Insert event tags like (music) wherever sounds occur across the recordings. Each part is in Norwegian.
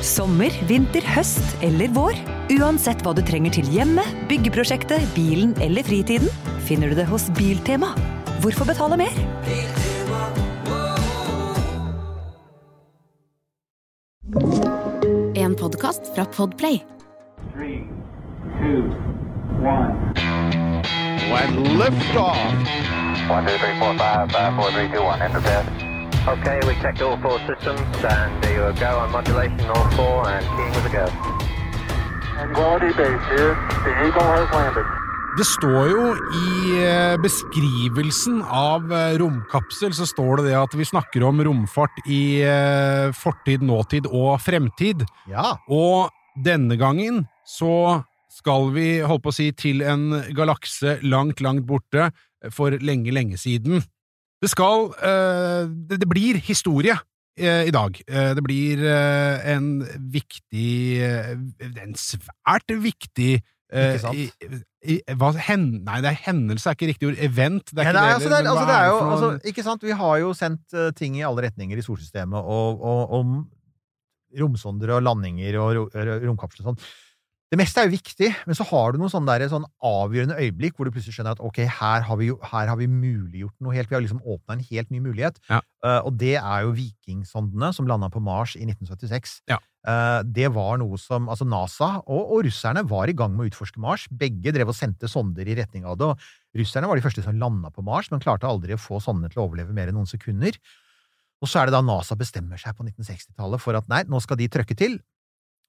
Sommer, vinter, høst eller vår. Uansett hva du trenger til hjemmet, byggeprosjektet, bilen eller fritiden, finner du det hos Biltema. Hvorfor betale mer? En podkast fra Podplay. Three, two, one. When liftoff. One, two, three, four, five, five, four, three, two, one. Enter bed. Okay, we checked all four systems, and there you go on modulation, all four, and keying with a go. Quality base here. The Eagle has landed. Det står jo i eh, beskrivelsen av eh, romkapsel, så står det det at vi snakker om romfart i eh, fortid, nåtid og fremtid. Ja. Og denne gangen så skal vi, holdt på å si, til en galakse langt, langt borte for lenge, lenge siden. Det skal eh, det, blir historie eh, i dag. Eh, det blir en viktig En svært viktig Ikke sant? i, i, hva, hen, nei, det er hendelse er ikke riktig ord. Event. Det er ikke det er, det, altså, det er, altså, det er jo, altså, ikke sant? Vi har jo sendt ting i alle retninger i solsystemet, og, og, om romsonder og landinger og ro, ro- romkapsler og sånn. Det meste er jo viktig, men så har du noen sånne, der, sånn avgjørende øyeblikk hvor du plutselig skjønner at ok, her har vi, jo, her har vi muliggjort noe helt. Vi har liksom åpna en helt ny mulighet. Ja. Uh, og det er jo vikingsondene som landa på Mars i 1976. Ja. Uh, det var noe som altså NASA og, og russerne var i gang med å utforske Mars. Begge drev og sendte sonder i retning av det. og Russerne var de første som landa på Mars, men klarte aldri å få sondene til å overleve mer enn noen sekunder. Og så er det da NASA bestemmer seg på 1960-tallet for at nei, nå skal de trøkke til.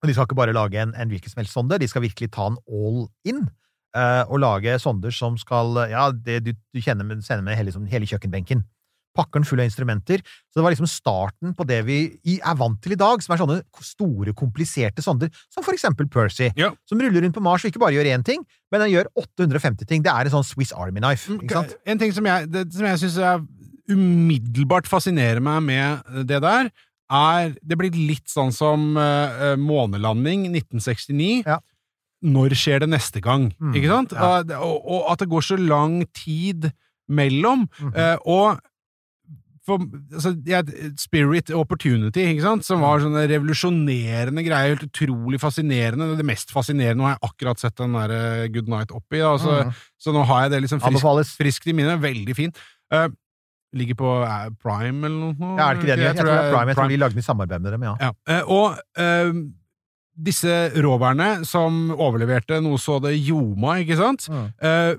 Og de skal ikke bare lage en, en hvilken som helst sonde, de skal virkelig ta en all in. Uh, og lage sonder som skal Ja, det du, du kjenner med, sender med hele, liksom, hele kjøkkenbenken. Pakker den full av instrumenter. Så det var liksom starten på det vi i, er vant til i dag, som er sånne store, kompliserte sonder, som for eksempel Percy, Ja. som ruller rundt på Mars og ikke bare gjør én ting, men den gjør 850 ting. Det er en sånn Swiss Army knife. ikke sant? En ting som jeg, det, som jeg syns umiddelbart fascinerer meg med det der, er Det blir litt sånn som uh, månelanding 1969. Ja. Når skjer det neste gang? Mm, Ikke sant? ja. Og, og, og at det går så lang tid mellom. Mm -hmm. uh, og for, altså, ja, Spirit Opportunity, ikke sant? som Mm. var sånne revolusjonerende greier. Helt utrolig fascinerende. Det mest fascinerende har jeg akkurat sett den der Good Night oppi, da, så, Mhm. så nå har jeg det liksom friskt i minnet. Veldig fin. Eh, ligger på eh, Prime eller noe? Ja, er det ikke det Jeg, jeg, tror, Jeg tror det er Prime. Jeg tror Prime. de lagde den i samarbeid med dem, ja. Ja. Eh, og eh, disse roverne som overleverte noe så det ljoma, ikke sant? Mm. Eh,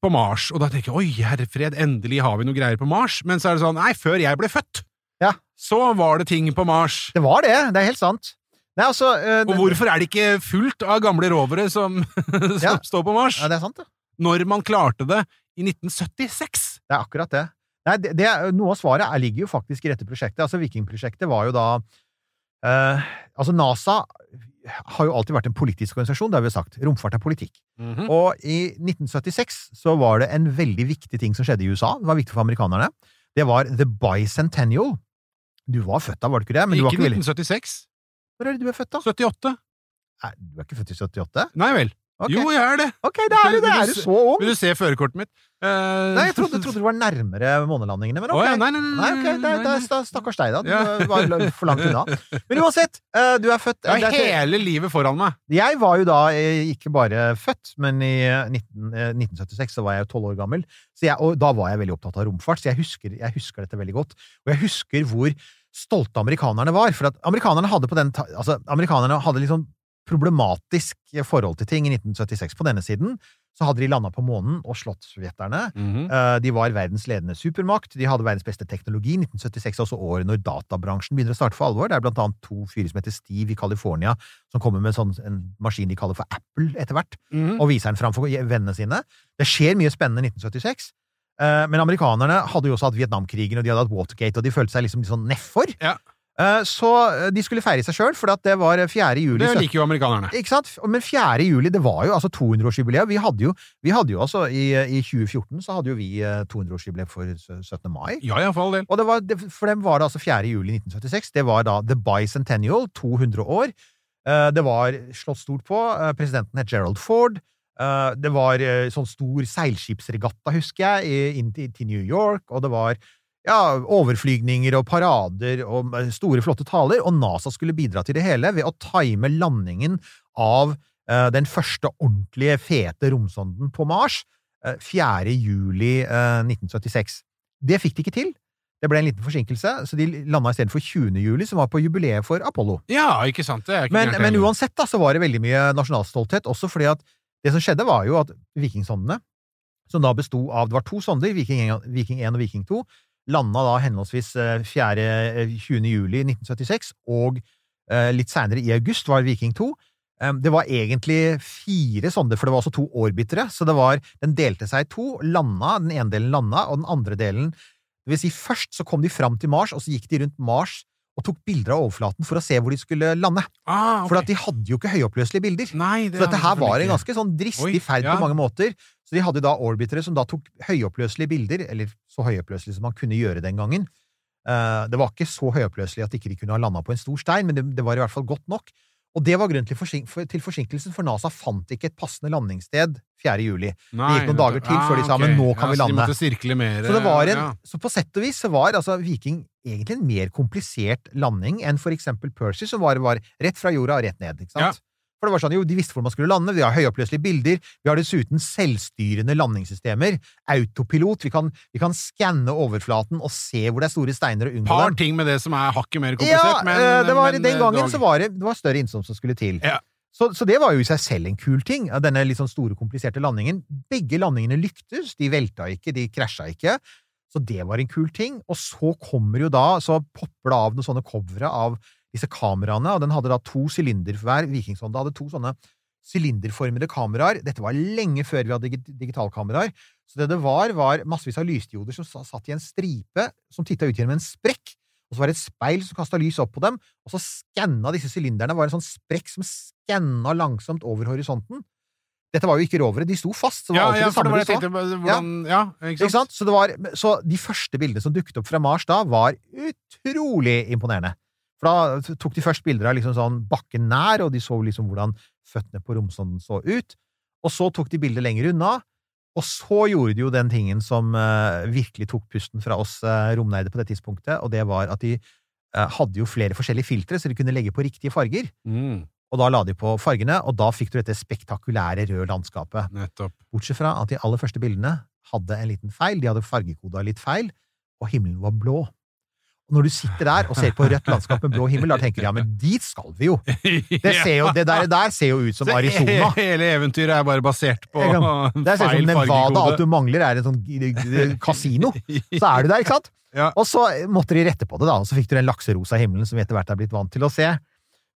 på Mars. Og da tenker jeg oi, herre fred, endelig har vi noe greier på Mars. Men så er det sånn, nei, før jeg ble født, Ja. så var det ting på Mars. Det var det, det er helt sant. Nei, altså eh, Og hvorfor er det ikke fullt av gamle rovere som, (laughs) som Ja. står på Mars? Ja, det er sant, det. Når man klarte det i 1976? Det er akkurat det. Nei, det, det noe av svaret er, ligger jo faktisk i dette prosjektet. Altså, Vikingprosjektet var jo da eh, Altså, NASA har jo alltid vært en politisk organisasjon, det har vi jo sagt. Romfart er politikk. Mhm. Og i 1976 så var det en veldig viktig ting som skjedde i USA. Det var viktig for amerikanerne. Det var The Bicentennial. Du var født da, var du ikke det? Men du var ikke ikke 1976. Hvor er det du er født, da? 78. Nei, du er ikke født i 78? Nei vel. Ok. Jo, jeg er det. Ok, da er du det! Er du så ung? Vil du se førerkortet mitt? Uh... Nei, jeg trodde, trodde du var nærmere månelandingene, men ok. Oh, ja, nei, nei, nei, Nei, ok, det, det er stakkars deg, da. Du Ja. var for langt unna. Men uansett, eh, du er født Jeg har hele livet foran meg. Jeg var jo da eh, ikke bare født, men i eh, 19, eh, 1976 så var jeg jo tolv år gammel. Så jeg, og da var jeg veldig opptatt av romfart, så jeg husker, jeg husker dette veldig godt. Og jeg husker hvor stolte amerikanerne var. For at amerikanerne hadde på den Altså, amerikanerne hadde liksom problematisk forhold til ting i 1976 på denne siden. Så hadde de landa på månen og slått sovjeterne. Eh, De var verdens ledende supermakt. De hadde verdens beste teknologi. 1976 er også året når databransjen begynner å starte for alvor. Det er blant annet to fyrer som heter Steve i California, som kommer med sånn, en maskin de kaller for Apple etter hvert, Mhm. og viser den fram for vennene sine. Det skjer mye spennende i 1976. Eh, Men amerikanerne hadde jo også hatt Vietnamkrigen, og de hadde hatt Watergate, og de følte seg liksom litt sånn nedfor. Ja. Eh, Så eh, de skulle feire seg sjøl, for det var 4. juli. Det liker jo amerikanerne. ikke sant? Men 4. juli, det var jo altså 200-årsjubileet. Vi hadde jo, vi hadde jo altså i, i 2014 så hadde jo vi eh, 200-årsjubileet for 17. mai. Ja, ja, for all del. Og det var, for dem var det altså 4. juli 1976. Det var da The Bicentennial, 200 år. Eh, Det var slått stort på. Eh, Presidenten het Gerald Ford. Eh, Det var eh, sånn stor seilskipsregatta, husker jeg, i- inn til New York, og det var ja, overflygninger og parader og eh, store, flotte taler, og NASA skulle bidra til det hele ved å time landingen av eh, den første ordentlige, fete romsonden på Mars eh, 4. juli eh, 1976. Det fikk de ikke til. Det ble en liten forsinkelse, så de landa istedenfor 20. juli, som var på jubileet for Apollo. Ja, ikke sant? Ikke Men, men uansett da, så var det veldig mye nasjonalstolthet, også fordi at det som skjedde, var jo at vikingsondene, som da besto av Det var to sonder, Viking 1 og Viking 2, landa da henholdsvis eh, 4. eh, 20. juli 1976 og eh, litt seinere i august var Viking 2. Eh, Det var egentlig fire sonder, for det var også to orbitere, så det var Den delte seg i to, landa, den ene delen landa, og den andre delen Det vil si, først så kom de fram til Mars, og så gikk de rundt Mars og tok bilder av overflaten for å se hvor de skulle lande. ah, okay. For de hadde jo ikke høyoppløselige bilder. Nei, det Så dette her var en ganske sånn dristig ferd ja. på mange måter. Så de hadde da orbitere som da tok høyoppløselige bilder, eller så høyoppløselige som man kunne gjøre den gangen. Eh, Det var ikke så høyoppløselig at ikke de kunne ha landa på en stor stein, men det, det var i hvert fall godt nok. Og det var grunnen til, forsink til forsinkelsen, for NASA fant ikke et passende landingssted 4. juli. Nei, gikk noen dager til før de sa, okay. men nå kan ja, vi Så de lande. måtte mer. Så det var en, ja. så på sett og vis så var altså Viking egentlig en mer komplisert landing enn for eksempel Percy, som var, var rett fra jorda og rett ned. ikke sant? Ja. For det var sånn, jo, De visste hvor man skulle lande, vi har høyoppløselige bilder, vi har dessuten selvstyrende landingssystemer, autopilot, vi kan, vi kan skanne overflaten og se hvor det er store steiner og unngå par ting med det som er hakket mer Ja, komplisert, men eh, det var, men, den eh, gangen dag. så var det, det var større innsats som skulle til. Ja. Så, så det var jo i seg selv en kul ting, denne litt sånn store, kompliserte landingen. Begge landingene lyktes, de velta ikke, de krasja ikke. Så det var en kul ting. Og så kommer jo da, så popper det av noen sånne covere av disse kameraene, og den hadde da to sylinder hver. Vikingsonda hadde to sånne sylinderformede kameraer. Dette var lenge før vi hadde digitalkameraer. Så det det var, var massevis av lysdioder som satt i en stripe, som titta ut gjennom en sprekk. Og så var det et speil som kasta lys opp på dem, og så skanna disse sylinderne. var en sånn sprekk som skanna langsomt over horisonten. Dette var jo ikke rovere, de sto fast. Så det Ja, var ja, ja, det for det tenkte hvordan Ja, ikke Ikke sant? Så, det var, så de første bildene som dukket opp fra Mars da, var utrolig imponerende. For da tok de først bilder av liksom sånn bakken nær, og de så liksom hvordan føttene på romsonden så ut. Og så tok de bilder lenger unna, og så gjorde de jo den tingen som uh, virkelig tok pusten fra oss uh, romnerder på det tidspunktet, og det var at de uh, hadde jo flere forskjellige filtre, så de kunne legge på riktige farger. Mm, Og da la de på fargene, og da fikk du dette spektakulære røde landskapet. nettopp. Bortsett fra at de aller første bildene hadde en liten feil. De hadde fargekoda litt feil, og himmelen var blå. Og når du sitter der og ser på rødt landskap med blå himmel, da tenker du ja, men dit skal vi jo! Det, ser jo, det der, der ser jo ut som (laughs) Arizona. Hele eventyret er bare basert på feil fargekode. Det ser ut som Nevada. Alt du mangler, er en sånn kasino. Så er du der, ikke sant? (laughs) Ja. Og så måtte de rette på det, da. Og så fikk du den lakserosa himmelen som vi etter hvert er blitt vant til å se.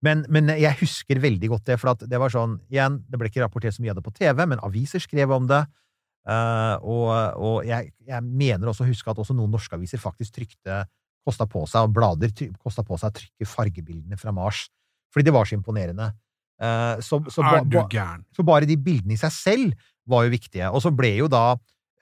Men, men jeg husker veldig godt det, for at det var sånn Igjen, det ble ikke rapportert så mye av det på TV, men aviser skrev om det. Uh, og og jeg, jeg mener også å huske at også noen norske aviser faktisk trykte Kosta på seg, og blader kosta på seg å trykke fargebildene fra Mars. Fordi det var så imponerende. Eh, så, så, Er du gæren? så bare de bildene i seg selv var jo viktige. Og så ble jo da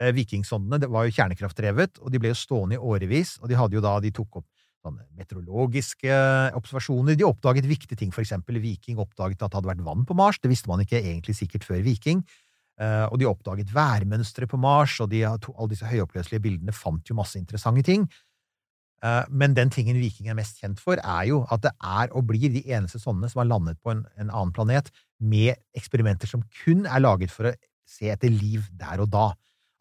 eh, vikingsondene det var jo kjernekraftdrevet, og de ble jo stående i årevis. Og de hadde jo da De tok opp sånne meteorologiske observasjoner. De oppdaget viktige ting, for eksempel Viking oppdaget at det hadde vært vann på Mars. Det visste man ikke egentlig sikkert før Viking. Eh, og de oppdaget værmønstre på Mars, og de, alle disse høyoppløselige bildene fant jo masse interessante ting. Eh, Men den tingen Viking er mest kjent for, er jo at det er og blir de eneste sånne som har landet på en, en annen planet med eksperimenter som kun er laget for å se etter liv der og da.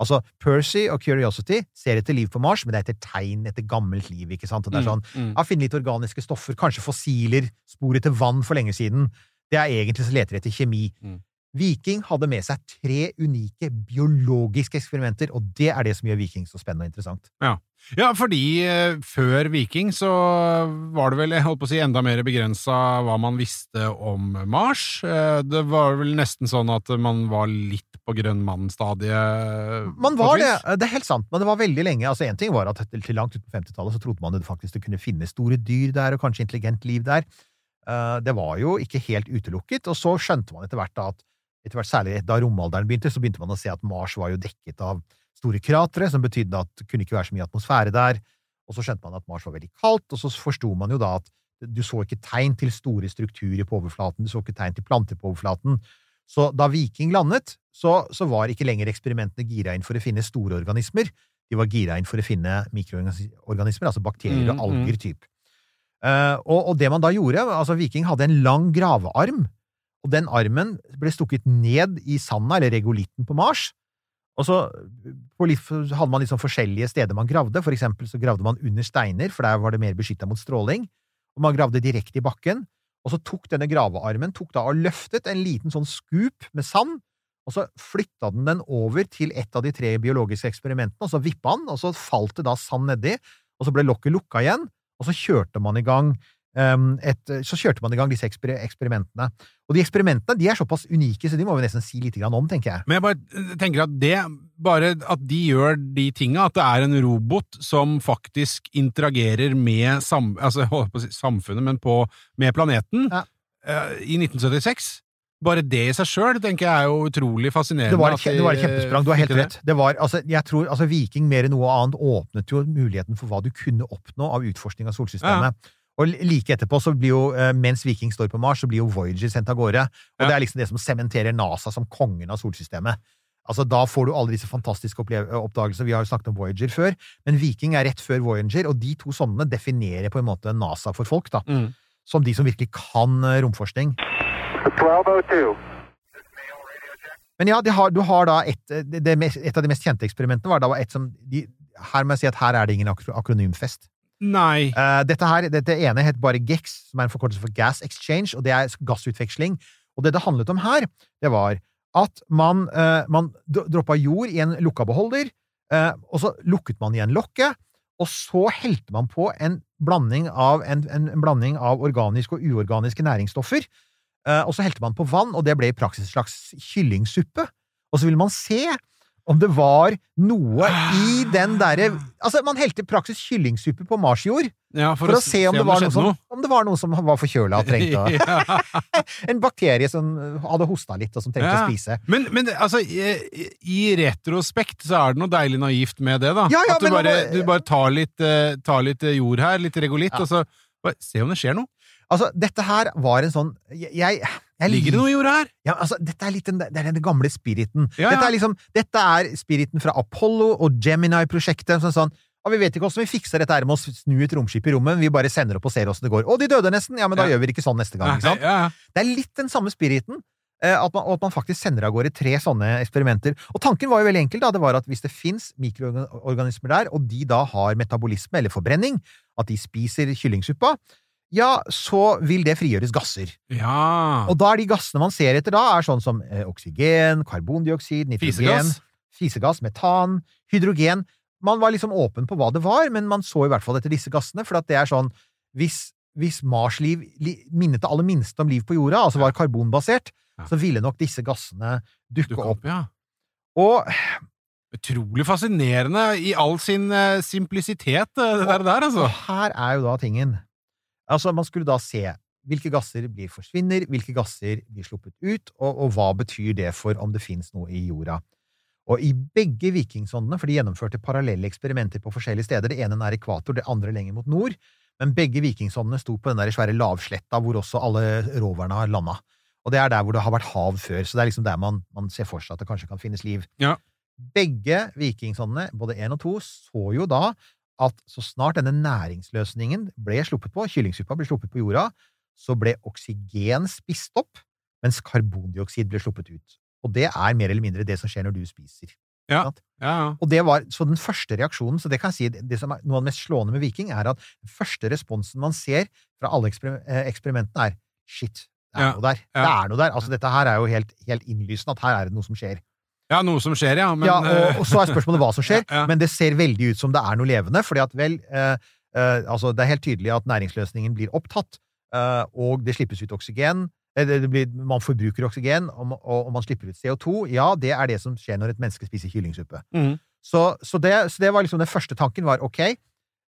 Altså, Percy og Curiosity ser etter liv på Mars, men det er etter tegn etter gammelt liv. ikke sant? Og det er sånn, Mm, mm. ja, Finne litt organiske stoffer, kanskje fossiler, spor etter vann for lenge siden. Det er egentlig så leter etter kjemi. Mm. Viking hadde med seg tre unike biologiske eksperimenter, og det er det som gjør Viking så spennende og interessant. Ja, fordi eh, før Viking så var det vel, jeg holdt på å si, enda mer begrensa hva man visste om Mars. Eh, Det var vel nesten sånn at man var litt på grønn mann-stadiet. Man var det, det er helt sant, men det var veldig lenge. Altså, En ting var at til langt ut på 50-tallet så trodde man det faktisk det kunne finnes store dyr der, og kanskje intelligent liv der. Eh, Det var jo ikke helt utelukket, og så skjønte man etter hvert da at etter hvert Særlig da romalderen begynte, så begynte man å se at Mars var jo dekket av store kratre, som betydde at det kunne ikke være så mye atmosfære der. Og så skjønte man at Mars var veldig kaldt, og så forsto man jo da at du så ikke tegn til store strukturer på overflaten, du så ikke tegn til planter på overflaten. Så da Viking landet, så, så var ikke lenger eksperimentene gira inn for å finne store organismer. de var gira inn for å finne mikroorganismer, altså bakterier og Mm, alger, typ. Eh, og, og det man da gjorde altså Viking hadde en lang gravearm, og den armen ble stukket ned i sanda, eller regolitten på Mars. Og så hadde man liksom forskjellige steder man gravde. For eksempel så gravde man under steiner, for der var det mer beskytta mot stråling. Og man gravde direkte i bakken. Og så tok denne gravearmen tok da og løftet en liten sånn skup med sand, og så flytta den den over til et av de tre biologiske eksperimentene, og så vippa den, og så falt det da sand nedi, og så ble lokket lukka igjen, og så kjørte man i gang et, så kjørte man i gang disse eksper eksperimentene. Og de eksperimentene de er såpass unike, så de må vi nesten si litt om, tenker jeg. Men jeg bare tenker at det, bare at de gjør de tinga, at det er en robot som faktisk interagerer med sam, altså, si samfunnet, men på, med planeten, Ja. uh, i 1976 bare det i seg sjøl tenker jeg er jo utrolig fascinerende. Det var, et, det var et kjempesprang. Du har helt rett. Det var, altså, jeg tror, altså, Viking mer enn noe annet åpnet jo muligheten for hva du kunne oppnå av utforskning av solsystemet. Og like etterpå, så blir jo, eh, mens Viking står på Mars, så blir jo Voyager sendt av gårde. Og Ja. det er liksom det som sementerer NASA som kongen av solsystemet. Altså, Da får du alle disse fantastiske oppdagelsene. Vi har jo snakket om Voyager før, men Viking er rett før Voyager, og de to sondene definerer på en måte NASA for folk, da. Mm. Som de som virkelig kan eh, romforskning. 1202. Men ja, de har, du har da et, det, det et av de mest kjente eksperimentene var da et som de, Her må jeg si at her er det ingen akronymfest. Nei. Uh, dette her, dette ene het bare GEX, som er en forkortelse for Gas Exchange, og det er gassutveksling. Og det det handlet om her, det var at man, uh, man droppa jord i en lukka beholder, uh, og så lukket man igjen lokket, og så helte man på en blanding av, en, en, en blanding av organiske og uorganiske næringsstoffer, Uh, og så helte man på vann, og det ble i praksis en slags kyllingsuppe. Og så ville man se om det var noe i den derre Altså, man helte i praksis kyllingsuppe på marsjord Ja, for, å se om, det var noe som, om det var noe som var forkjøla og trengte å (laughs) (laughs) En bakterie som hadde hosta litt, og som trengte Ja. å spise. Men, men altså, i, i retrospekt så er det noe deilig naivt med det, da. Ja, At du bare, du bare tar, litt, uh, tar litt eh, jord her, litt regolitt, og så bare se om det skjer noe. Altså, dette her var en sånn Jeg, jeg, Ligger det noe i jorda her? Ja, altså, dette er litt den, det er den gamle spiriten. Ja, Dette er liksom Dette er spiriten fra Apollo og Gemini-prosjektet. Sånn, sånn og Vi vet ikke hvordan vi fikser dette her med å snu et romskip i rommet, vi bare sender opp og ser åssen det går. Å, de døde nesten! Ja, men da Ja. gjør vi det ikke sånn neste gang. ikke sant? Ja, ja. Det er litt den samme spiriten, eh, at man, og at man faktisk sender av gårde tre sånne eksperimenter. Og tanken var jo veldig enkel, da. Det var at hvis det fins mikroorganismer der, og de da har metabolisme eller forbrenning, at de spiser kyllingsuppa, ja, så vil det frigjøres gasser. ja. Og da er de gassene man ser etter da, er sånn som eh, oksygen, karbondioksid, nitrogen, Fisegass? fisegass, metan, hydrogen. Man var liksom åpen på hva det var, men man så i hvert fall etter disse gassene, for at det er sånn Hvis, hvis Mars-liv li, minnet det aller minste om liv på jorda, altså var karbonbasert, Ja. så ville nok disse gassene dukke Dukket opp. opp, ja. Og Utrolig fascinerende i all sin uh, simplisitet, eh, det der, der, altså. Og her er jo da tingen. Altså, man skulle da se hvilke gasser blir forsvinner, hvilke gasser blir sluppet ut, og, og hva betyr det for om det finnes noe i jorda. Og i begge vikingsondene, for de gjennomførte parallelle eksperimenter på forskjellige steder, det ene nær ekvator, det andre lenger mot nord, men begge vikingsondene sto på den der svære lavsletta hvor også alle roverne har landa. Og det er der hvor det har vært hav før, så det er liksom der man, man ser for seg at det kanskje kan finnes liv. Ja. Begge vikingsondene, både én og to, så jo da at så snart denne næringsløsningen ble sluppet på, kyllingsuppa ble sluppet på jorda, så ble oksygen spist opp, mens karbondioksid ble sluppet ut. Og det er mer eller mindre det som skjer når du spiser. Ja. Ja, ja. Og det var, så den første reaksjonen, så det kan jeg si, det som er noe av det mest slående med Viking, er at den første responsen man ser fra alle eksper eh, eksperimentene, er shit, det er noe der. Det er noe der. Altså, dette her er jo helt, helt innlysende at her er det noe som skjer. Ja, noe som skjer, ja. Men, ja, og, eh, og så er spørsmålet hva som skjer, (laughs) Ja, ja. men det ser veldig ut som det er noe levende, fordi at vel, eh, eh, altså det er helt tydelig at næringsløsningen blir opptatt, eh, og det slippes ut oksygen, eh, blir, man forbruker oksygen, og, og, og man slipper ut CO2, ja, det er det som skjer når et menneske spiser kyllingsuppe. Mm. Så, så, det, så det var liksom den første tanken var, ok,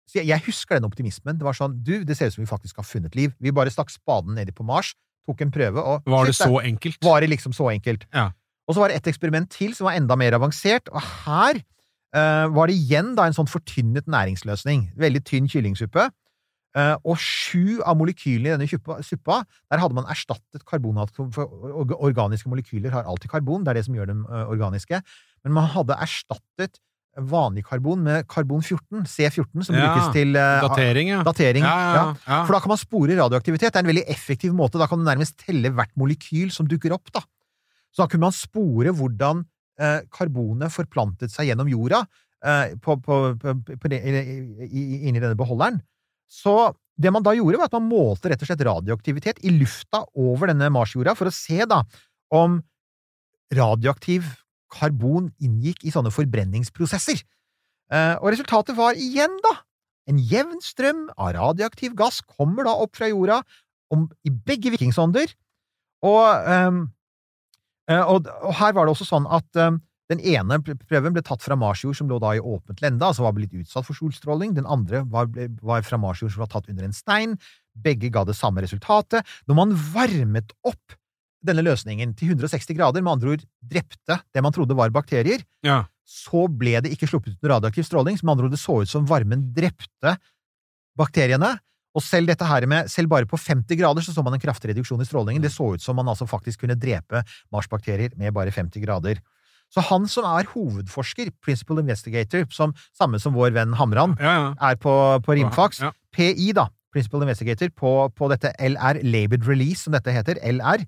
så jeg, jeg husker den optimismen, det var sånn, du, det ser ut som vi faktisk har funnet liv. Vi bare stakk spaden nedi på Mars, tok en prøve, og Var det så enkelt? var det liksom så enkelt. Ja. Og så var det et eksperiment til som var enda mer avansert, og her uh, var det igjen da en sånn fortynnet næringsløsning. Veldig tynn kyllingsuppe. Uh, og sju av molekylene i denne suppa, suppa, der hadde man erstattet karbonatom For organiske molekyler har alltid karbon, det er det som gjør dem uh, organiske. Men man hadde erstattet vanlig karbon med karbon 14, C14, som Ja, brukes til uh, Datering, ja. datering. Ja, ja, ja. Ja. For da kan man spore radioaktivitet. Det er en veldig effektiv måte. Da kan du nærmest telle hvert molekyl som dukker opp. da. Så da kunne man spore hvordan eh, karbonet forplantet seg gjennom jorda eh, på, på, på, inni denne beholderen. Så det man da gjorde, var at man målte rett og slett radioaktivitet i lufta over denne Marsjorda for å se da om radioaktiv karbon inngikk i sånne forbrenningsprosesser. Eh, og resultatet var igjen, da, en jevn strøm av radioaktiv gass kommer da opp fra jorda om, i begge vikingsonder, og, eh, og, og her var det også sånn at um, den ene prøven ble tatt fra Marsjord, som lå da i åpent lende, altså var blitt utsatt for solstråling. Den andre var, ble- var fra Marsjord, som var tatt under en stein. Begge ga det samme resultatet. Når man varmet opp denne løsningen til 160 grader, med andre ord drepte det man trodde var bakterier, Ja. så ble det ikke sluppet ut radioaktiv stråling. Som med andre ord, det så ut som varmen drepte bakteriene. Og selv dette her med, selv bare på 50 grader så så man en kraftig reduksjon i strålingen. Det så ut som man altså faktisk kunne drepe Mars-bakterier med bare 50 grader. Så han som er hovedforsker, principal investigator, som, samme som vår venn Hamran, Ja, ja. er på, på Rimfax, Ja. PI, da, principal investigator, på, på dette LR, Labored Release, som dette heter, LR.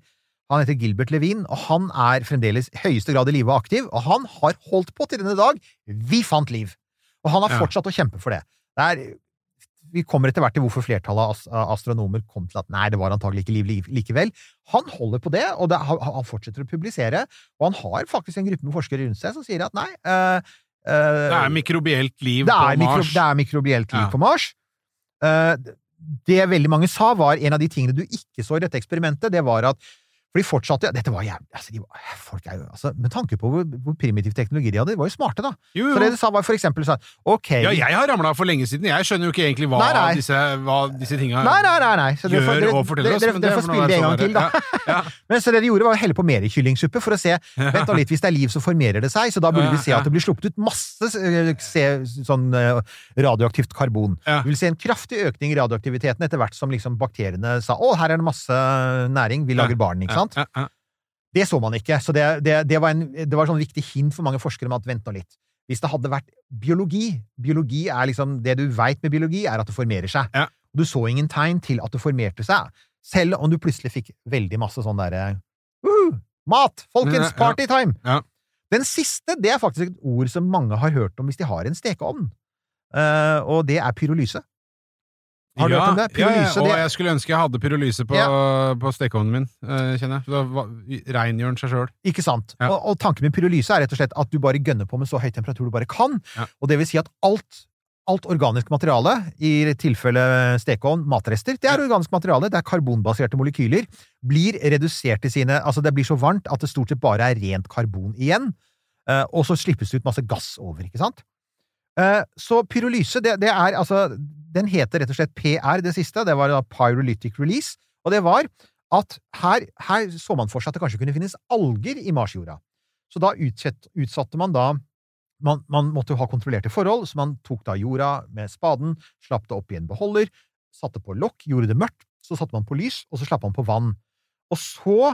Han heter Gilbert Levin, og han er fremdeles i høyeste grad i live og aktiv, og han har holdt på til denne dag. Vi fant liv! Og han har fortsatt å kjempe for det. det er, vi kommer etter hvert til hvorfor flertallet av astronomer kom til at nei, det var antagelig ikke liv likevel. Han holder på det, og det, han, fortsetter å publisere, og han har faktisk en gruppe med forskere rundt seg som sier at nei uh, uh, Det er mikrobielt liv på Mars. mikro, det er mikrobielt liv Ja. på Mars. Uh, det veldig mange sa, var en av de tingene du ikke så i dette eksperimentet, det var at For de fortsatte Dette var jævlig altså, de var, Folk er jo altså, Med tanke på hvor, hvor primitiv teknologi de hadde, de var jo smarte, da. Jo, Så det de sa, var for eksempel sånn Ok Ja, jeg har ramla for lenge siden. Jeg skjønner jo ikke egentlig hva Nei, nei. disse, hva disse tinga Nei, nei, nei. nei. Så dere får- gjør dere- og forteller oss. Dere, men dere, får spille det en gang til, da. Ja, ja. (laughs) Men så det de gjorde, var å helle på mer kyllingsuppe for å se (laughs) Vent nå litt, hvis det er liv, så formerer det seg, så da burde vi se at det blir sluppet ut masse eh, se, sånn eh, radioaktivt karbon. Ja. Vi vil se en kraftig økning i radioaktiviteten etter hvert som liksom bakteriene sa å, her er det masse næring, vi lager barn, ikke sant? Ja. Det så man ikke, så det, det, det var en det var sånn viktig hint for mange forskere om at vent nå litt. Hvis det hadde vært biologi Biologi er liksom Det du veit med biologi, er at det formerer seg. Ja. Du så ingen tegn til at det formerte seg, selv om du plutselig fikk veldig masse sånn derre «Woohoo! Mat! Folkens, Ja, ja. Ja. Den siste det er faktisk et ord som mange har hørt om hvis de har en stekeovn, uh, og det er pyrolyse. Har du ja, hørt om det? Ja, ja, og jeg skulle ønske jeg hadde pyrolyse på, på stekeovnen min, eh, kjenner jeg. Da rengjør den seg sjøl. Ikke sant? Ja. Og, og tanken med pyrolyse er rett og slett at du bare gønner på med så høy temperatur du bare kan. Ja. Og det vil si at alt, alt organisk materiale, i tilfelle stekeovn, matrester, det er Ja. organisk materiale, det er karbonbaserte molekyler, blir redusert til sine Altså, det blir så varmt at det stort sett bare er rent karbon igjen, eh, og så slippes det ut masse gass over, ikke sant? Eh, Så pyrolyse, det, det er altså Den heter rett og slett PR, det siste. Det var da pyrolytic release. Og det var at her, her så man for seg at det kanskje kunne finnes alger i Marsjorda. Så da utsett, utsatte man da man, man måtte ha kontrollerte forhold, så man tok da jorda med spaden, slapp det opp i en beholder, satte på lokk, gjorde det mørkt, så satte man på lys, og så slapp man på vann. Og så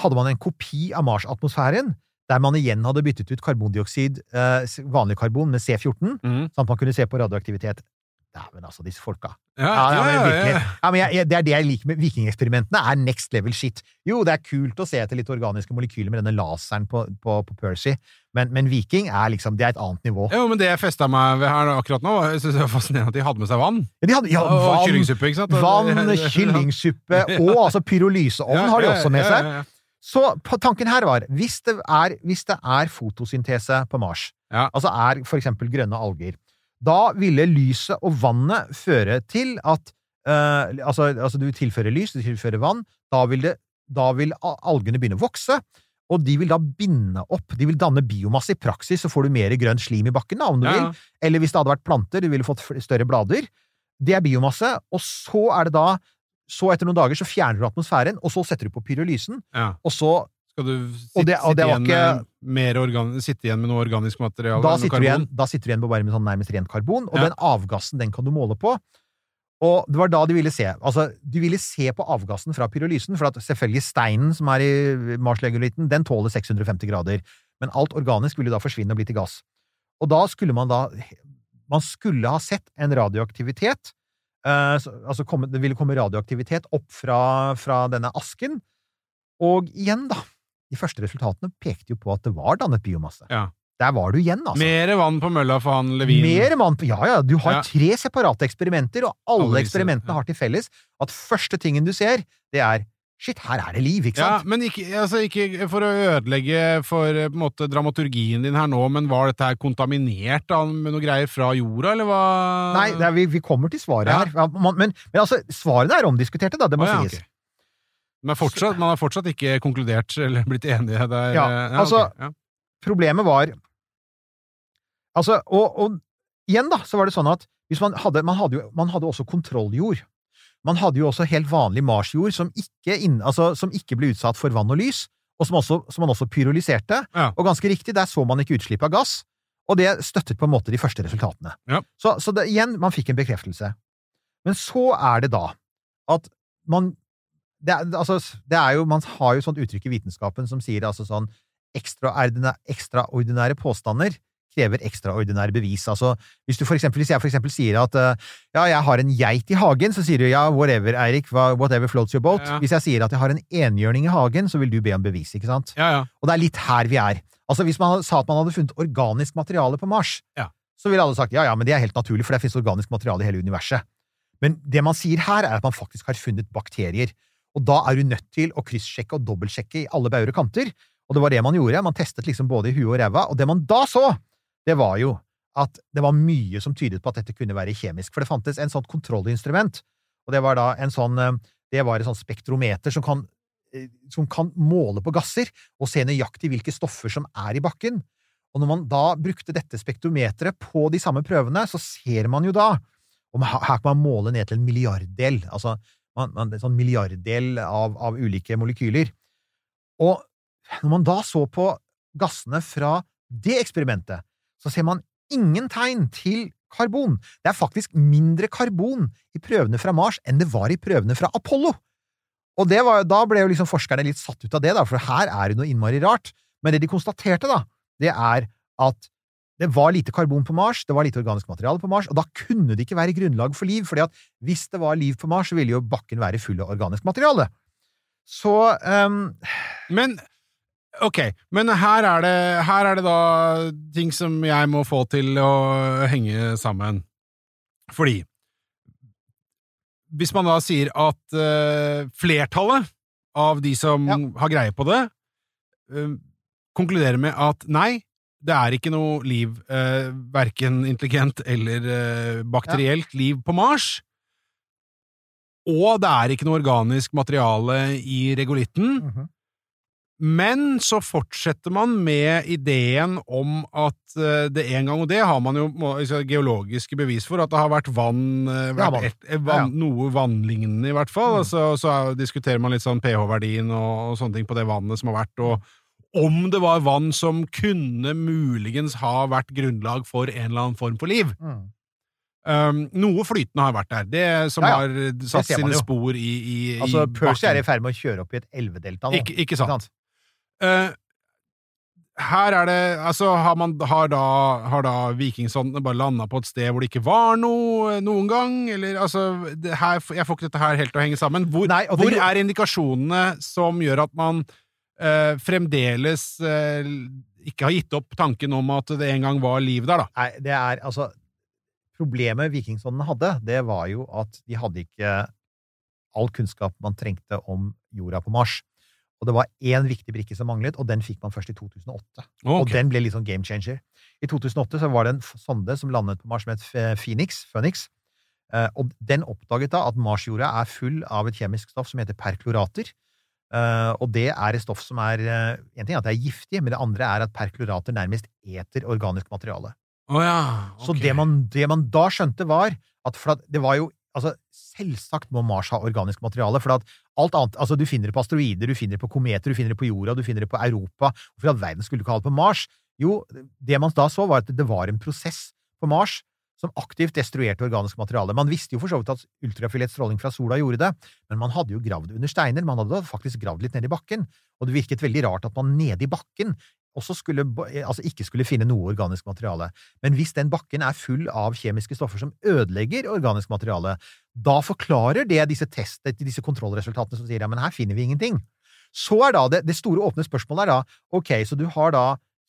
hadde man en kopi av Mars-atmosfæren, der man igjen hadde byttet ut karbondioksid, eh, vanlig karbon, med C14, mm. sånn at man kunne se på radioaktivitet. Dæven, altså, disse folka. Ja, Ja, ja, men ja, ja. Ja, men jeg, det er det jeg liker med vikingeksperimentene, er next level shit. Jo, det er kult å se etter litt organiske molekyler med denne laseren på, på, på Percy, men, men viking er liksom, det er et annet nivå. Jo, men det jeg festa meg ved her akkurat nå, jeg synes det var fascinerende at de hadde med seg vann. Ja, de hadde, ja, vann og kyllingsuppe, ikke sant? vann, (laughs) kyllingsuppe og altså pyrolyseovn har de også med seg. Så tanken her var, hvis det er, hvis det er fotosyntese på Mars, Ja. altså er for eksempel grønne alger, da ville lyset og vannet føre til at uh, altså, altså du tilfører lys, du tilfører vann, da vil, det, da vil algene begynne å vokse, og de vil da binde opp, de vil danne biomasse. I praksis så får du mer grønn slim i bakken, da, om du Ja, vil. Eller hvis det hadde vært planter, du ville fått større blader. Det er biomasse, og så er det da så etter noen dager så fjerner du atmosfæren, og så setter du på pyrolysen, Ja. og så Skal du sitte, det- sitte, igjen ikke- med mer organ, sitte igjen med noe organisk materiale? da sitter, du igjen, da sitter du igjen på bare med sånn nærmest rent karbon, og Ja. den avgassen den kan du måle på. Og det var da de ville se. Altså, de ville se på avgassen fra pyrolysen, for at selvfølgelig steinen som er i marslegolitten, den tåler 650 grader. Men alt organisk ville da forsvinne og bli til gass. Og da skulle man da Man skulle ha sett en radioaktivitet så- Altså komme, det ville komme radioaktivitet opp fra, fra denne asken. Og igjen, da. De første resultatene pekte jo på at det var dannet biomasse. Ja. Der var du igjen, altså. Mer vann på mølla for han Levin. Mer vann på Ja, ja, du har Ja. tre separate eksperimenter, og alle, eksperimentene har til felles at første tingen du ser, det er Shit, her er det liv, ikke sant? Ja, men ikke, altså, ikke for å ødelegge for eh, måte, dramaturgien din her nå, men var dette her kontaminert med noe greier fra jorda, eller hva? Nei, det er, vi, vi kommer til svaret Ja. her. Ja, man, men, men altså, svarene er omdiskuterte, da. Det må oh, ja, sies. Okay. Men fortsatt, man har fortsatt ikke konkludert eller blitt enige der? Ja, eh, altså- okay. Problemet var Altså, og, og igjen, da, så var det sånn at hvis man hadde Man hadde jo man hadde også kontrolljord. Man hadde jo også helt vanlig marsjord som altså, som ikke ble utsatt for vann og lys, og som, også, som man også pyrolyserte. Ja. Og ganske riktig, der så man ikke utslipp av gass, og det støttet på en måte de første resultatene. Ja. Så, så det, igjen, man fikk en bekreftelse. Men så er det da at man det altså, det er jo, Man har jo sånt uttrykk i vitenskapen som sier altså sånn ekstraordinære, ekstraordinære påstander krever ekstraordinære bevis. Altså, hvis, du for eksempel, hvis jeg for eksempel sier at eh, ja, jeg har en geit i hagen, så sier du ja, whatever, Eirik, whatever floats your boat. Ja. Hvis jeg sier at jeg har en enhjørning i hagen, så vil du be om bevis, ikke sant? ja, ja. Og det er litt her vi er. Altså, hvis man sa at man hadde funnet organisk materiale på Mars, Ja. så ville alle sagt ja, ja, men det er helt naturlig, for det finnes organisk materiale i hele universet. Men det man sier her, er at man faktisk har funnet bakterier. Og da er du nødt til å kryssjekke og dobbeltsjekke i alle bauger og kanter. Og det var det man gjorde. Man testet liksom både i huet og ræva. Og det man da så, det var jo at det var mye som tydet på at dette kunne være kjemisk. For det fantes en sånn kontrollinstrument, og det var da en sånn eh, Det var et sånt spektrometer som kan, eh, som kan måle på gasser og se nøyaktig hvilke stoffer som er i bakken. Og når man da brukte dette spektrometeret på de samme prøvene, så ser man jo da og her kan man måle ned til en milliarddel, altså man, man, en sånn milliarddel av, av ulike molekyler. Og når man da så på gassene fra det eksperimentet, så ser man ingen tegn til karbon. Det er faktisk mindre karbon i prøvene fra Mars enn det var i prøvene fra Apollo. Og var, da ble jo liksom forskerne litt satt ut av det, da, for her er det noe innmari rart. Men det de konstaterte, da, det er at det var lite karbon på Mars, det var lite organisk materiale på Mars, og da kunne det ikke være grunnlag for liv, fordi at hvis det var liv på Mars, så ville jo bakken være full av organisk materiale. Så um... Men ok, men her er, det, her er det da ting som jeg må få til å henge sammen. Fordi Hvis man da sier at uh, flertallet av de som Ja. har greie på det, uh, konkluderer med at nei, det er ikke noe liv, uh, verken intelligent eller uh, bakterielt liv på Mars. Og det er ikke noe organisk materiale i regolitten. mhm. Men så fortsetter man med ideen om at eh, det en gang, og det har man jo altså, geologiske bevis for, at det har vært vann, eh, vært et, vann Noe vannlignende, i hvert fall. Mm. Altså, så er- diskuterer man litt sånn pH-verdien og, og sånne ting på det vannet som har vært, og om det var vann som kunne muligens ha vært grunnlag for en eller annen form for liv. Mm. Um, noe flytende har vært der, det som Ja, ja. har satt sine jo. spor i, i, Altså, Percy er i ferd med å kjøre opp i et elvedelta nå. Ikke, ikke sant. Eh, her er det Altså, har, man, har da, har da vikingsondene bare landa på et sted hvor det ikke var noe noen gang? Eller altså her, Jeg får ikke dette her helt til å henge sammen. Hvor, Nei, det hvor er indikasjonene som gjør at man uh, fremdeles uh, ikke har gitt opp tanken om at det en gang var liv der, da? Nei, det er altså Problemet vikingsondene hadde, det var jo at de hadde ikke all kunnskap man trengte om jorda på Mars. Og det var én viktig brikke som manglet, og den fikk man først i 2008. Og den ble litt sånn game changer. I 2008 så var det en sonde som landet på Mars som het Phoenix, Phoenix. Eh, og den oppdaget da at Marsjorda er full av et kjemisk stoff som heter perklorater. Eh, og det er et stoff som er eh, En ting er at det er giftig, men det andre er at perklorater nærmest eter organisk materiale. Oh ja. Så det man, det man da skjønte, var at for at det var jo altså, Selvsagt må Mars ha organisk materiale, for alt annet altså Du finner det på asteroider, du finner det på kometer, du finner det på jorda, du finner det på Europa. Hvorfor i all verden skulle du ikke ha det på Mars? Jo, det man da så, var at det var en prosess på Mars som aktivt destruerte organisk materiale. Man visste jo for så vidt at ultrafiolett stråling fra sola gjorde det, men man hadde jo gravd under steiner. Man hadde faktisk gravd litt ned i bakken, og det virket veldig rart at man nede i bakken også skulle, eh, altså ikke skulle finne noe organisk materiale. Men hvis den bakken er full av kjemiske stoffer som ødelegger organisk materiale, da forklarer det disse test, disse kontrollresultatene som sier ja, men her finner vi ingenting. Så er da det, det store åpne spørsmålet er da, ok, så du har da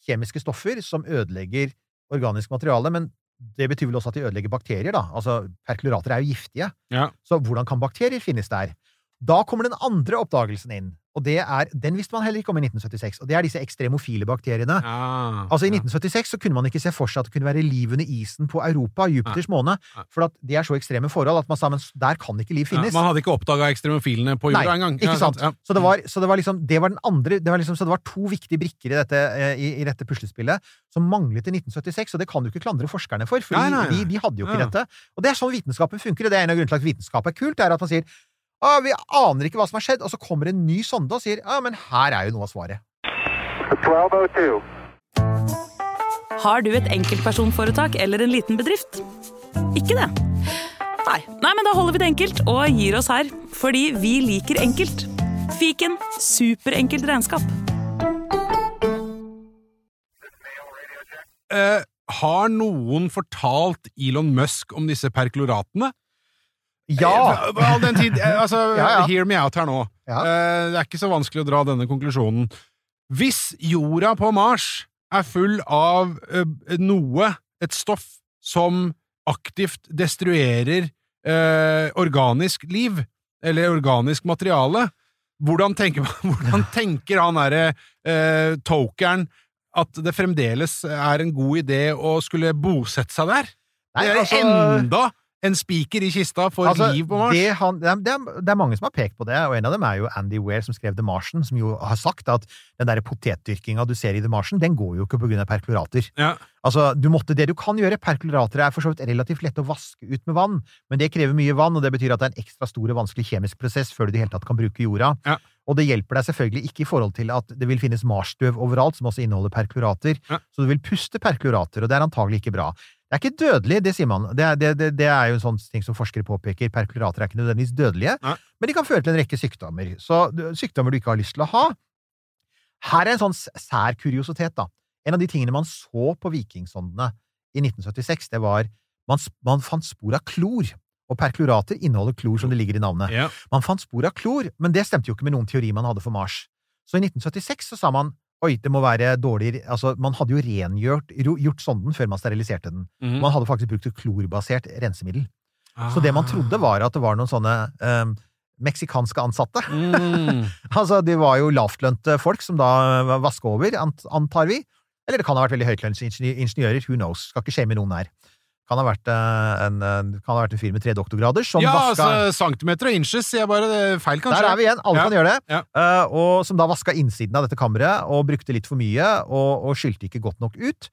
kjemiske stoffer som ødelegger organisk materiale, men det betyr vel også at de ødelegger bakterier, da. Altså, perklorater er jo giftige. Ja. Så hvordan kan bakterier finnes der? Da kommer den andre oppdagelsen inn, og det er, den visste man heller ikke om i 1976, og det er disse ekstremofile bakteriene. Ja. Altså I Ja. 1976 så kunne man ikke se for seg at det kunne være liv under isen på Europa, Jupiters måne, for at det er så ekstreme forhold at man sa men der kan ikke liv Ja, finnes. man hadde ikke oppdaga ekstremofilene på jorda engang. ikke sant? Ja. Så det var, så det var liksom Det var den andre det var liksom, Så det var to viktige brikker i dette, eh, i, i dette puslespillet som manglet i 1976, og det kan du ikke klandre forskerne for, for de, de hadde jo ikke Ja. dette. Og det er sånn vitenskapen funker, og det er en av grunnene til at vitenskap er kult, er at man sier ah, vi aner ikke hva som har skjedd, og så kommer en ny sonde og sier ja, men her er jo noe av svaret. 1202. Har du et enkeltpersonforetak eller en liten bedrift? Ikke det? Nei. Nei, men da holder vi det enkelt og gir oss her. Fordi vi liker enkelt. Fiken superenkelt regnskap. Uh, har noen fortalt Elon Musk om disse perkloratene? Ja! Eh, All den tid, eh, altså, (laughs) Ja, ja. Hear me out her nå. Ja. Eh, det er ikke så vanskelig å dra denne konklusjonen. Hvis jorda på Mars er full av noe, et stoff, som aktivt destruerer eh, organisk liv, eller organisk materiale, hvordan tenker, (laughs) hvordan tenker han derre eh, tokeren at det fremdeles er en god idé å skulle bosette seg der? Nei, det er altså- enda en spiker i kista for Altså, liv på Mars. Det, han, det, er, det, er, mange som har pekt på det, og en av dem er jo Andy Weir, som skrev The Martian, som jo har sagt at den der potetdyrkinga du ser i The Martian, den går jo ikke på grunn av perklorater. Ja. Altså, du måtte, Det du kan gjøre Perklorater er for så vidt relativt lette å vaske ut med vann, men det krever mye vann, og det betyr at det er en ekstra stor og vanskelig kjemisk prosess før du i det hele tatt kan bruke jorda. Ja. Og det hjelper deg selvfølgelig ikke i forhold til at det vil finnes marsstøv overalt, som også inneholder perklorater, Ja. så du vil puste perklorater, og det er antagelig ikke bra. Det er ikke dødelig, det sier man. Det er, det, det, det er jo en sånn ting som forskere påpeker. Perklorater er ikke nødvendigvis dødelige, Nei. men de kan føre til en rekke sykdommer. Så sykdommer du ikke har lyst til å ha. Her er en sånn sær kuriositet, da. En av de tingene man så på vikingsondene i 1976, det var man, man fant spor av klor. Og perklorater inneholder klor, som det ligger i navnet. Ja. Man fant spor av klor, men det stemte jo ikke med noen teori man hadde for Mars. Så i 1976 så sa man oi, det må være dårlig Altså, man hadde jo rengjort gjort sonden før man steriliserte den. Mm. Man hadde faktisk brukt et klorbasert rensemiddel. Så det man trodde, var at det var noen sånne um, meksikanske ansatte. mm. (laughs) Altså, de var jo lavtlønte folk som da vaska over, antar vi. Eller det kan ha vært veldig høytlønte ingeniører, who knows. Skal ikke med noen her. Kan ha vært, eh, en, eh, kan ha vært en fyr med tre doktorgrader som Ja, vaska altså centimeter og inches, sier jeg bare. Det er feil, kanskje. Der er vi igjen, alle Ja, kan gjøre det. ja. Uh, og som da vaska innsiden av dette kammeret, og brukte litt for mye, og, og skylte ikke godt nok ut.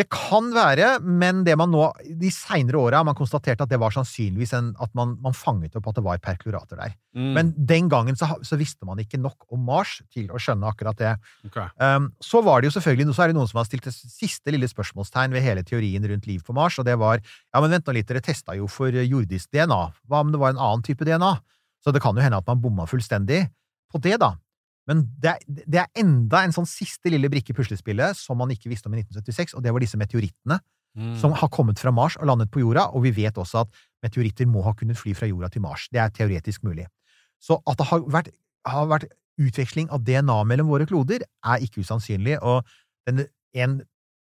Det kan være, men det man nå, de seinere åra man konstatert at det var sannsynligvis en, at man, man fanget opp at det var perklorater der. Mm. Men den gangen så, så visste man ikke nok om Mars til å skjønne akkurat det. Okay. Um, så var det jo selvfølgelig så er det noen som har stilt det siste lille spørsmålstegn ved hele teorien rundt liv på Mars, og det var ja, men vent nå litt, dere testa jo for jordisk DNA. Hva om det var en annen type DNA? Så det kan jo hende at man bomma fullstendig på det, da. Men det er, det er enda en sånn siste lille brikke i puslespillet som man ikke visste om i 1976, og det var disse meteorittene Mm. som har kommet fra Mars og landet på jorda, og vi vet også at meteoritter må ha kunnet fly fra jorda til Mars. Det er teoretisk mulig. Så at det har vært, har vært utveksling av DNA mellom våre kloder, er ikke usannsynlig, og den, en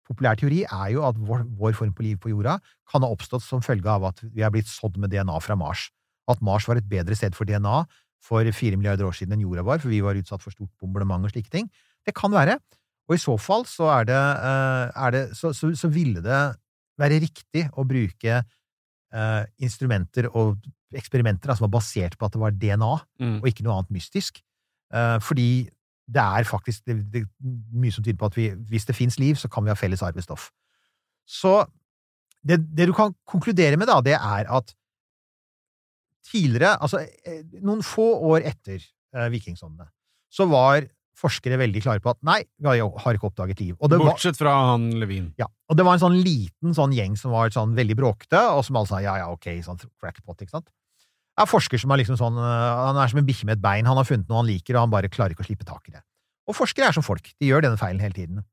populær teori er jo at vår, vår form på liv på jorda kan ha oppstått som følge av at vi er blitt sådd med DNA fra Mars. At Mars var et bedre sted for DNA for fire milliarder år siden enn jorda var, for vi var utsatt for stort bombardement og slike ting. Det kan være. Og i så fall så er det, eh, er det så, så, så ville det være riktig å bruke uh, instrumenter og eksperimenter da, som var basert på at det var DNA, Mm. og ikke noe annet mystisk. Uh, fordi det er faktisk det, det, mye som tyder på at vi, hvis det fins liv, så kan vi ha felles arvestoff. Så det, det du kan konkludere med, da, det er at tidligere, altså eh, noen få år etter eh, vikingsondene, så var forskere veldig klare på at nei, vi har ikke oppdaget liv. Og det var, Bortsett fra han Levin. ja, og det var en sånn liten sånn gjeng som var sånn veldig bråkete, og som alle sa ja, ja, ok, sånn crackpot, ikke sant? Det er forsker som er liksom sånn, øh, han er som en bikkje med et bein, han har funnet noe han liker, og han bare klarer ikke å slippe tak i det. Og forskere er som folk. De gjør denne feilen hele tiden.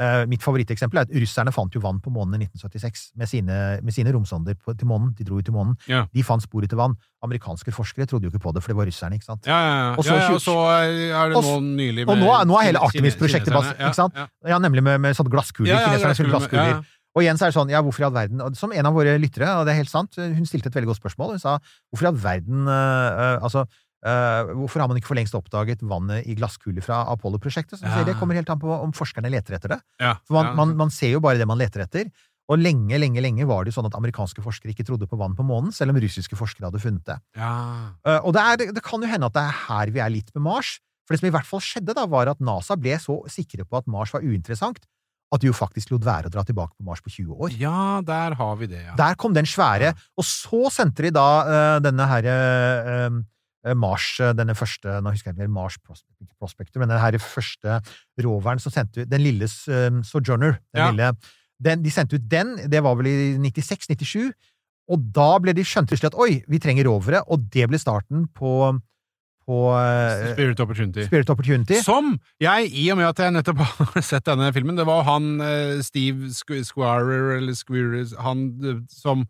Eh, mitt favoritteksempel er at russerne fant jo vann på månen i 1976 med sine, med sine romsonder på, til månen. De dro jo til månen. Ja. De fant spor etter vann. Amerikanske forskere trodde jo ikke på det, for det var russerne, ikke sant? Ja, ja, ja. Og så og så er det nå nylig nylig og med nå nå er hele Artemis-prosjektet basert, bas- ikke sant? Ja, nemlig med, med sånne glasskuler. Kineserne skulle glasskuler. Og igjen så er det sånn, ja, hvorfor i all verden Som en av våre lyttere, og det er helt sant, hun stilte et veldig godt spørsmål. Hun sa hvorfor i all verden uh, Altså, øh, hvorfor har man ikke for lengst oppdaget vannet i glasskuler fra Apollo-prosjektet? Ja. Det kommer helt an på om forskerne leter etter det. Ja, For man, ja. man, man ser jo bare det man leter etter. Og lenge, lenge, lenge var det jo sånn at amerikanske forskere ikke trodde på vann på månen, selv om russiske forskere hadde funnet det. ja. Eh, og det, er, det kan jo hende at det er her vi er litt med Mars. For det som i hvert fall skjedde, da, var at NASA ble så sikre på at Mars var uinteressant, at de jo faktisk lot være å dra tilbake på Mars på 20 år. ja, der har vi det, ja. Der kom den svære, og så sendte de da uh, denne herre Mars, eh, denne første Nå husker jeg ikke mer Mars Prospector, men den her første roveren som sendte ut Den lille eh, Sojourner. Den Ja. lille, den, de sendte ut den, det var vel i 96-97, og da ble de skjønte plutselig at oi, vi trenger rovere, og det ble starten på, på uh, Spirit Opportunity. Spirit Opportunity. Som jeg, i og med at jeg nettopp (laughs) har sett denne filmen, det var han uh, Steve Squ- Squarer, eller Squarer, han uh, som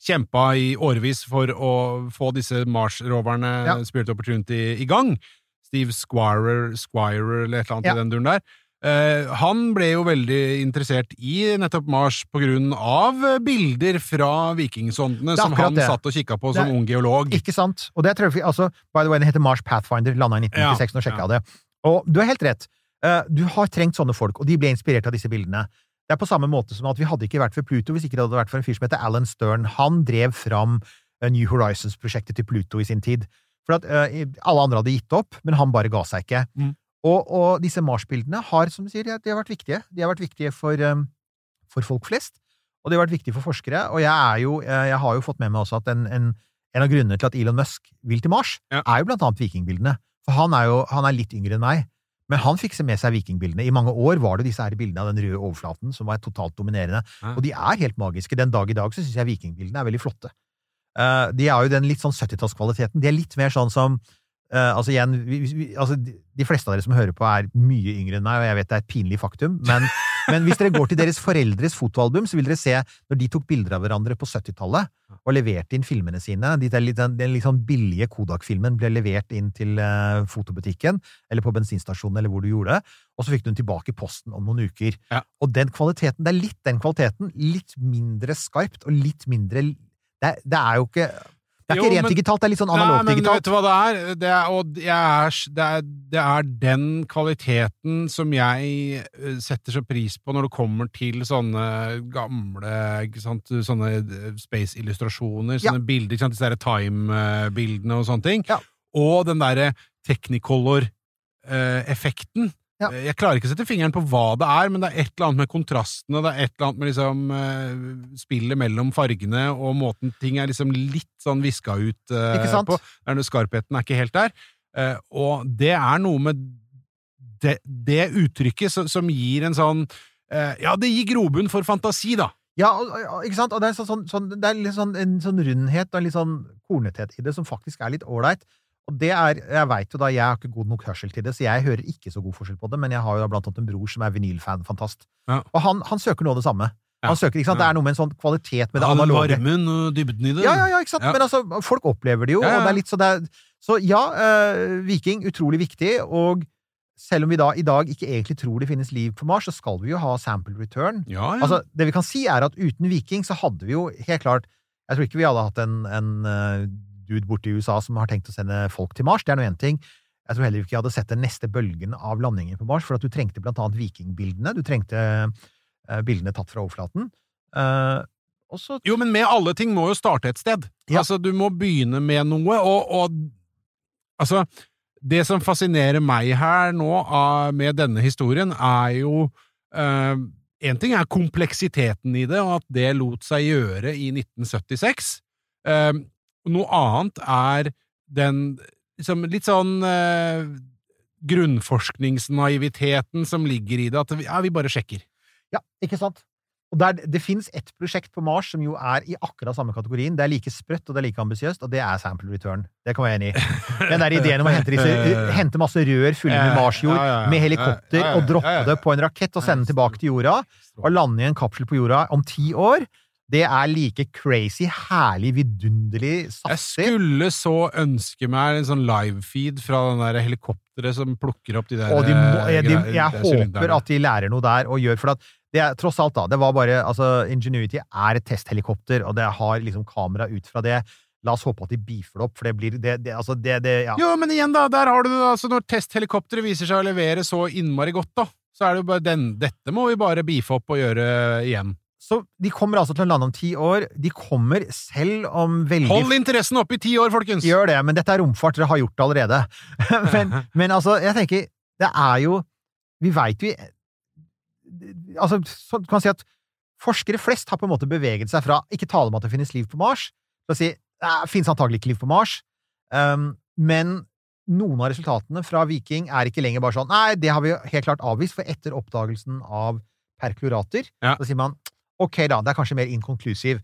kjempa i årevis for å få disse Mars-roverne, Ja. Spirit Opportunity, i gang. Steve Squirer, Squire, eller et eller annet Ja. i den duren der. Eh, han ble jo veldig interessert i nettopp Mars på grunn av bilder fra vikingsondene er som han det. satt og kikka på som er- ung geolog. Ikke sant? Og det tror jeg, altså, by the way, den heter Mars Pathfinder, landa i 1996, nå sjekka jeg det. Og du har helt rett. Eh, Du har trengt sånne folk, og de ble inspirert av disse bildene. Det er på samme måte som at vi hadde ikke vært for Pluto hvis ikke det hadde vært for en fyr som heter Alan Stern. Han drev fram eh, New Horizons-prosjektet til Pluto i sin tid. For at uh, alle andre hadde gitt opp, men han bare ga seg ikke. Mm. Og, og disse Mars-bildene har, som du sier, de har- vært viktige. De har vært viktige for, um, for folk flest, og de har vært viktige for forskere. Og jeg er jo, jeg har jo fått med meg også at en, en, en av grunnene til at Elon Musk vil til Mars, Ja. er jo blant annet vikingbildene. For han er jo han er litt yngre enn meg. Men han fikk se med seg vikingbildene. I mange år var det disse her bildene av den røde overflaten som var totalt dominerende. Ja. Og de er helt magiske. Den dag i dag så syns jeg vikingbildene er veldig flotte. Uh, de er jo den litt sånn 70-tallskvaliteten. De er litt mer sånn som uh, altså igjen, vi, vi, altså de, de fleste av dere som hører på, er mye yngre enn meg, og jeg vet det er et pinlig faktum, men, (laughs) men hvis dere går til deres foreldres fotoalbum, så vil dere se når de tok bilder av hverandre på 70-tallet og leverte inn filmene sine. Den, litt- den, den sånn billige Kodak-filmen ble levert inn til eh, fotobutikken, eller på bensinstasjonen, eller hvor du gjorde det, og så fikk du den tilbake i posten om noen uker. Ja. Og den kvaliteten, det er litt den kvaliteten, litt mindre skarpt og litt mindre Det, det er jo ikke det er Jo, ikke rent men- digitalt, det er litt sånn Nei, men vet du hva det er? Det er, og er, det, er, det er den kvaliteten som jeg eh, setter så pris på når det kommer til sånne gamle sant, sånne eh, space-illustrasjoner, Ja. sånne bilder, ikke sant, disse time-bildene og sånne ting. Ja. Og den derre technicolor-effekten. Ja. Eh, Jeg klarer ikke å sette fingeren på hva det er, men det er et eller annet med kontrastene, det er et eller annet med liksom eh, spillet mellom fargene, og måten ting er liksom litt sånn viska ut uh, på. Skarpheten er ikke helt der. Uh, og det er noe med det, det uttrykket som, som gir en sånn uh, Ja, det gir grobunn for fantasi, da. Ja, ikke sant? Og det er, sånn, sånn, det er sånn, en sånn rundhet og en litt sånn kornethet i det som faktisk er litt ålreit. Og det er, Jeg vet jo da, jeg har ikke god nok hørsel til det, så jeg hører ikke så god forskjell på det, men jeg har jo da blant annet en bror som er vinylfan-fantast. Ja. Og han, han søker noe av det samme. Ja. Han søker, ikke sant? Det er noe med en sånn kvalitet med det Ja, analoge. varmen og dybden i det. Ja, ja, ja, ikke sant? Men altså, folk opplever det jo, og det er litt så det er, Så ja, uh, Viking, utrolig viktig, og selv om vi da i dag ikke egentlig tror det finnes liv på Mars, så skal vi jo ha sample return. Ja, ja. Altså, det vi kan si er at uten Viking så hadde vi jo helt klart Jeg tror ikke vi hadde hatt en, en eh, dude borte i USA som har tenkt å sende folk til Mars, det er nå én ting. Jeg tror heller ikke jeg hadde sett den neste bølgen av landinger på Mars, for at du trengte blant annet vikingbildene. Du trengte eh, bildene tatt fra overflaten. Eh, og Jo, men med alle ting må jo starte et sted. Ja. Altså, du må begynne med noe, og, og altså Det som fascinerer meg her nå av, med denne historien, er jo en ting er kompleksiteten i det, og at det lot seg gjøre i 1976. Eh, noe annet er den liksom, litt sånn eh, grunnforskningsnaiviteten som ligger i det, at vi, ja, vi bare sjekker. Ja, ikke sant? Og der, Det fins ett prosjekt på Mars som jo er i akkurat samme kategorien. Det er like sprøtt og det er like ambisiøst, og det er Sample Return. Det kan vi være enig i. Den der ideen om å hente, disse, (laughs) hente masse rør fulle med marsjord med helikopter og droppe det på en rakett og sende den tilbake til jorda, og lande i en kapsel på jorda om ti år. Det er like crazy, herlig, vidunderlig, Jeg skulle så ønske meg en sånn livefeed fra den der helikopteret som plukker opp de der Og de må, eh, jeg, de, jeg de håper at de lærer noe der og gjør For at det er tross alt, da. Det var bare Altså, Ingenuity er et testhelikopter, og det har liksom kamera ut fra det. La oss håpe at de beefer det opp, for det blir det, det, altså det, det ja. Jo, men igjen, da, der har du det. Altså, når testhelikopteret viser seg å levere så innmari godt, da, så er det jo bare den Dette må vi bare beefe opp og gjøre igjen. Så de kommer altså til å lande om ti år. De kommer selv om veldig Hold interessen oppe i ti år, folkens! Gjør det, men dette er romfart. Dere har gjort det allerede. (laughs) men, (laughs) men altså, jeg tenker Det er jo Vi veit jo Altså, så kan man si at forskere flest har på en måte beveget seg fra ikke tale om at det finnes liv på Mars, til å si det finnes antagelig ikke liv på Mars, um, men noen av resultatene fra Viking er ikke lenger bare sånn Nei, det har vi jo helt klart avvist, for etter oppdagelsen av perklorater, Ja. så sier man ok, da, det er kanskje mer inkonklusiv.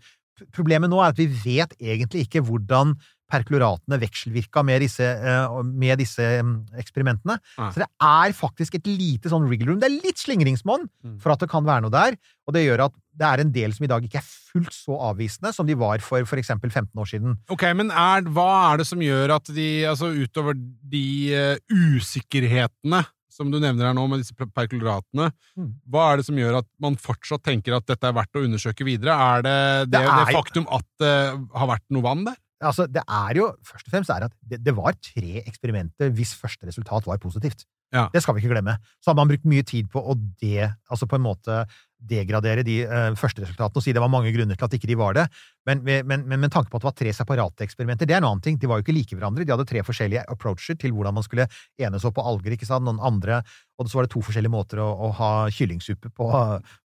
Problemet nå er at vi vet egentlig ikke hvordan perkloratene vekselvirka med disse, eh, med disse mm, eksperimentene. Nei. Så det er faktisk et lite sånn wriggle room. Det er litt slingringsmonn Mm. for at det kan være noe der, og det gjør at det er en del som i dag ikke er fullt så avvisende som de var for f.eks. eksempel 15 år siden. Ok, men er, hva er det som gjør at de, altså utover de uh, usikkerhetene som du nevner her nå med disse per- perkloratene, Mm. hva er det som gjør at man fortsatt tenker at dette er verdt å undersøke videre? Er det det, Det er det faktum at det har vært noe vann der? Altså, det er jo først og fremst at det, det var tre eksperimenter hvis første resultat var positivt. Ja. Det skal vi ikke glemme. Så har man brukt mye tid på å de, altså på en måte degradere de uh, første resultatene og si det var mange grunner til at ikke de var det. Men, men, men men tanke på at det var tre separate eksperimenter, det er en annen ting. De var jo ikke like hverandre. De hadde tre forskjellige approacher til hvordan man skulle enes opp på alger, ikke sant. Noen andre, og så var det to forskjellige måter å, å ha kyllingsuppe på,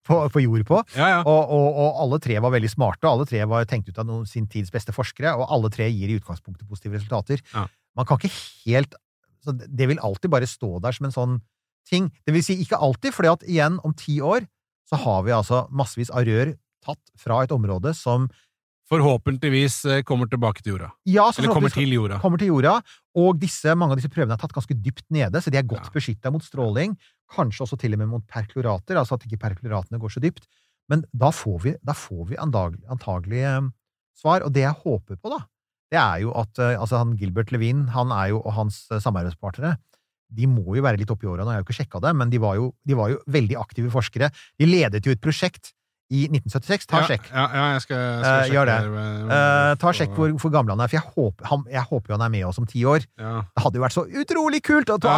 på, på jord på. Ja, ja. Og, og, og alle tre var veldig smarte, og alle tre var tenkt ut av noen, sin tids beste forskere, og alle tre gir i utgangspunktet positive resultater. Ja. Man kan ikke helt så Det vil alltid bare stå der som en sånn ting. Det vil si ikke alltid, fordi at igjen, om ti år, så har vi altså massevis av rør tatt fra et område som Forhåpentligvis eh, kommer tilbake til jorda. ja, så Eller kommer til jorda. kommer til jorda, og disse, mange av disse prøvene er tatt ganske dypt nede, så de er godt Ja. beskytta mot stråling, kanskje også til og med mot perklorater, altså at ikke perkloratene går så dypt. Men da får vi, da får vi antagelig, antagelig eh, svar, og det jeg håper på, da, det er jo at eh, altså han Gilbert Levin han er jo, og hans eh, samarbeidspartnere de må jo være litt oppi åra, nå har jeg jo ikke sjekka det, men de var, jo, de var jo veldig aktive forskere. De ledet jo et prosjekt i 1976. Ta ja, sjekk. Ja, ja, jeg skal, jeg Eh, skal sjekke gjør det. Eh, ta sjekk hvor, hvor gammel han er, for jeg håper, han, jeg håper jo han er med oss om ti år. ja. Det hadde jo vært så utrolig kult ta,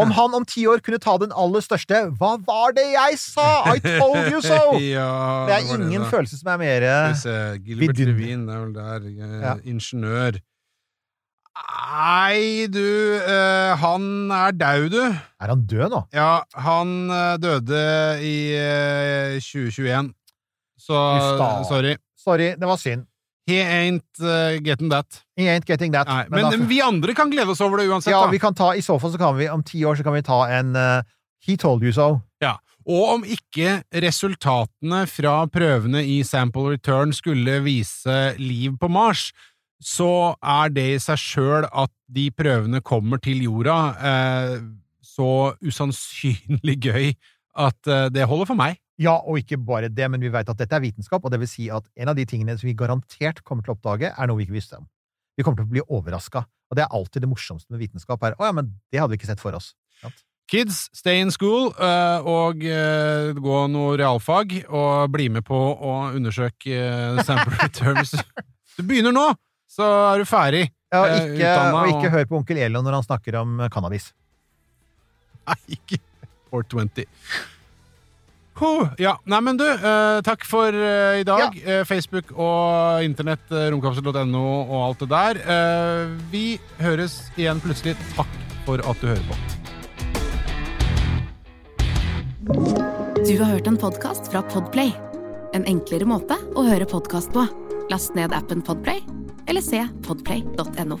om han om ti år kunne ta den aller største Hva var det jeg sa?! I told you so! (laughs) Det er ingen det følelse som er mer Skal Gilbert. Det er vel der. Ingeniør. Nei, du uh, Han er daud, du. Er han død nå? Ja, han uh, døde i uh, 2021. Så Uff sorry. Sorry, det var synd. He ain't uh, getting that. He ain't getting that. Nei, Men men da- vi andre kan glede oss over det uansett. ja, da. vi kan ta, I så fall så kan vi om ti år så kan vi ta en uh, He told you so. Ja, og om ikke resultatene fra prøvene i Sample Return skulle vise liv på Mars, så er det i seg sjøl at de prøvene kommer til jorda, eh, så usannsynlig gøy at eh, det holder for meg. Ja, og ikke bare det, men vi vet at dette er vitenskap, og det vil si at en av de tingene som vi garantert kommer til å oppdage, er noe vi ikke visste om. Vi kommer til å bli overraska, og det er alltid det morsomste med vitenskap. er, å ja, men det hadde vi ikke sett for oss. Kids, stay in school eh, og eh, gå noe realfag, og bli med på å undersøke eh, Sample (laughs) returns. Du begynner nå, så er du ferdig. Ja, og ikke, utdannet og ikke og- hør på onkel Elon når han snakker om cannabis. Nei, ikke 420. Huh, ja, nei, men du, eh, takk for eh, i dag. Eh, Facebook og internett, eh, romkapsel.no og alt det der. Eh, vi høres igjen plutselig. Takk for at du hører på. Du har hørt en podkast fra Podplay. En enklere måte å høre podkast på. Last ned appen Podplay, eller se podplay.no.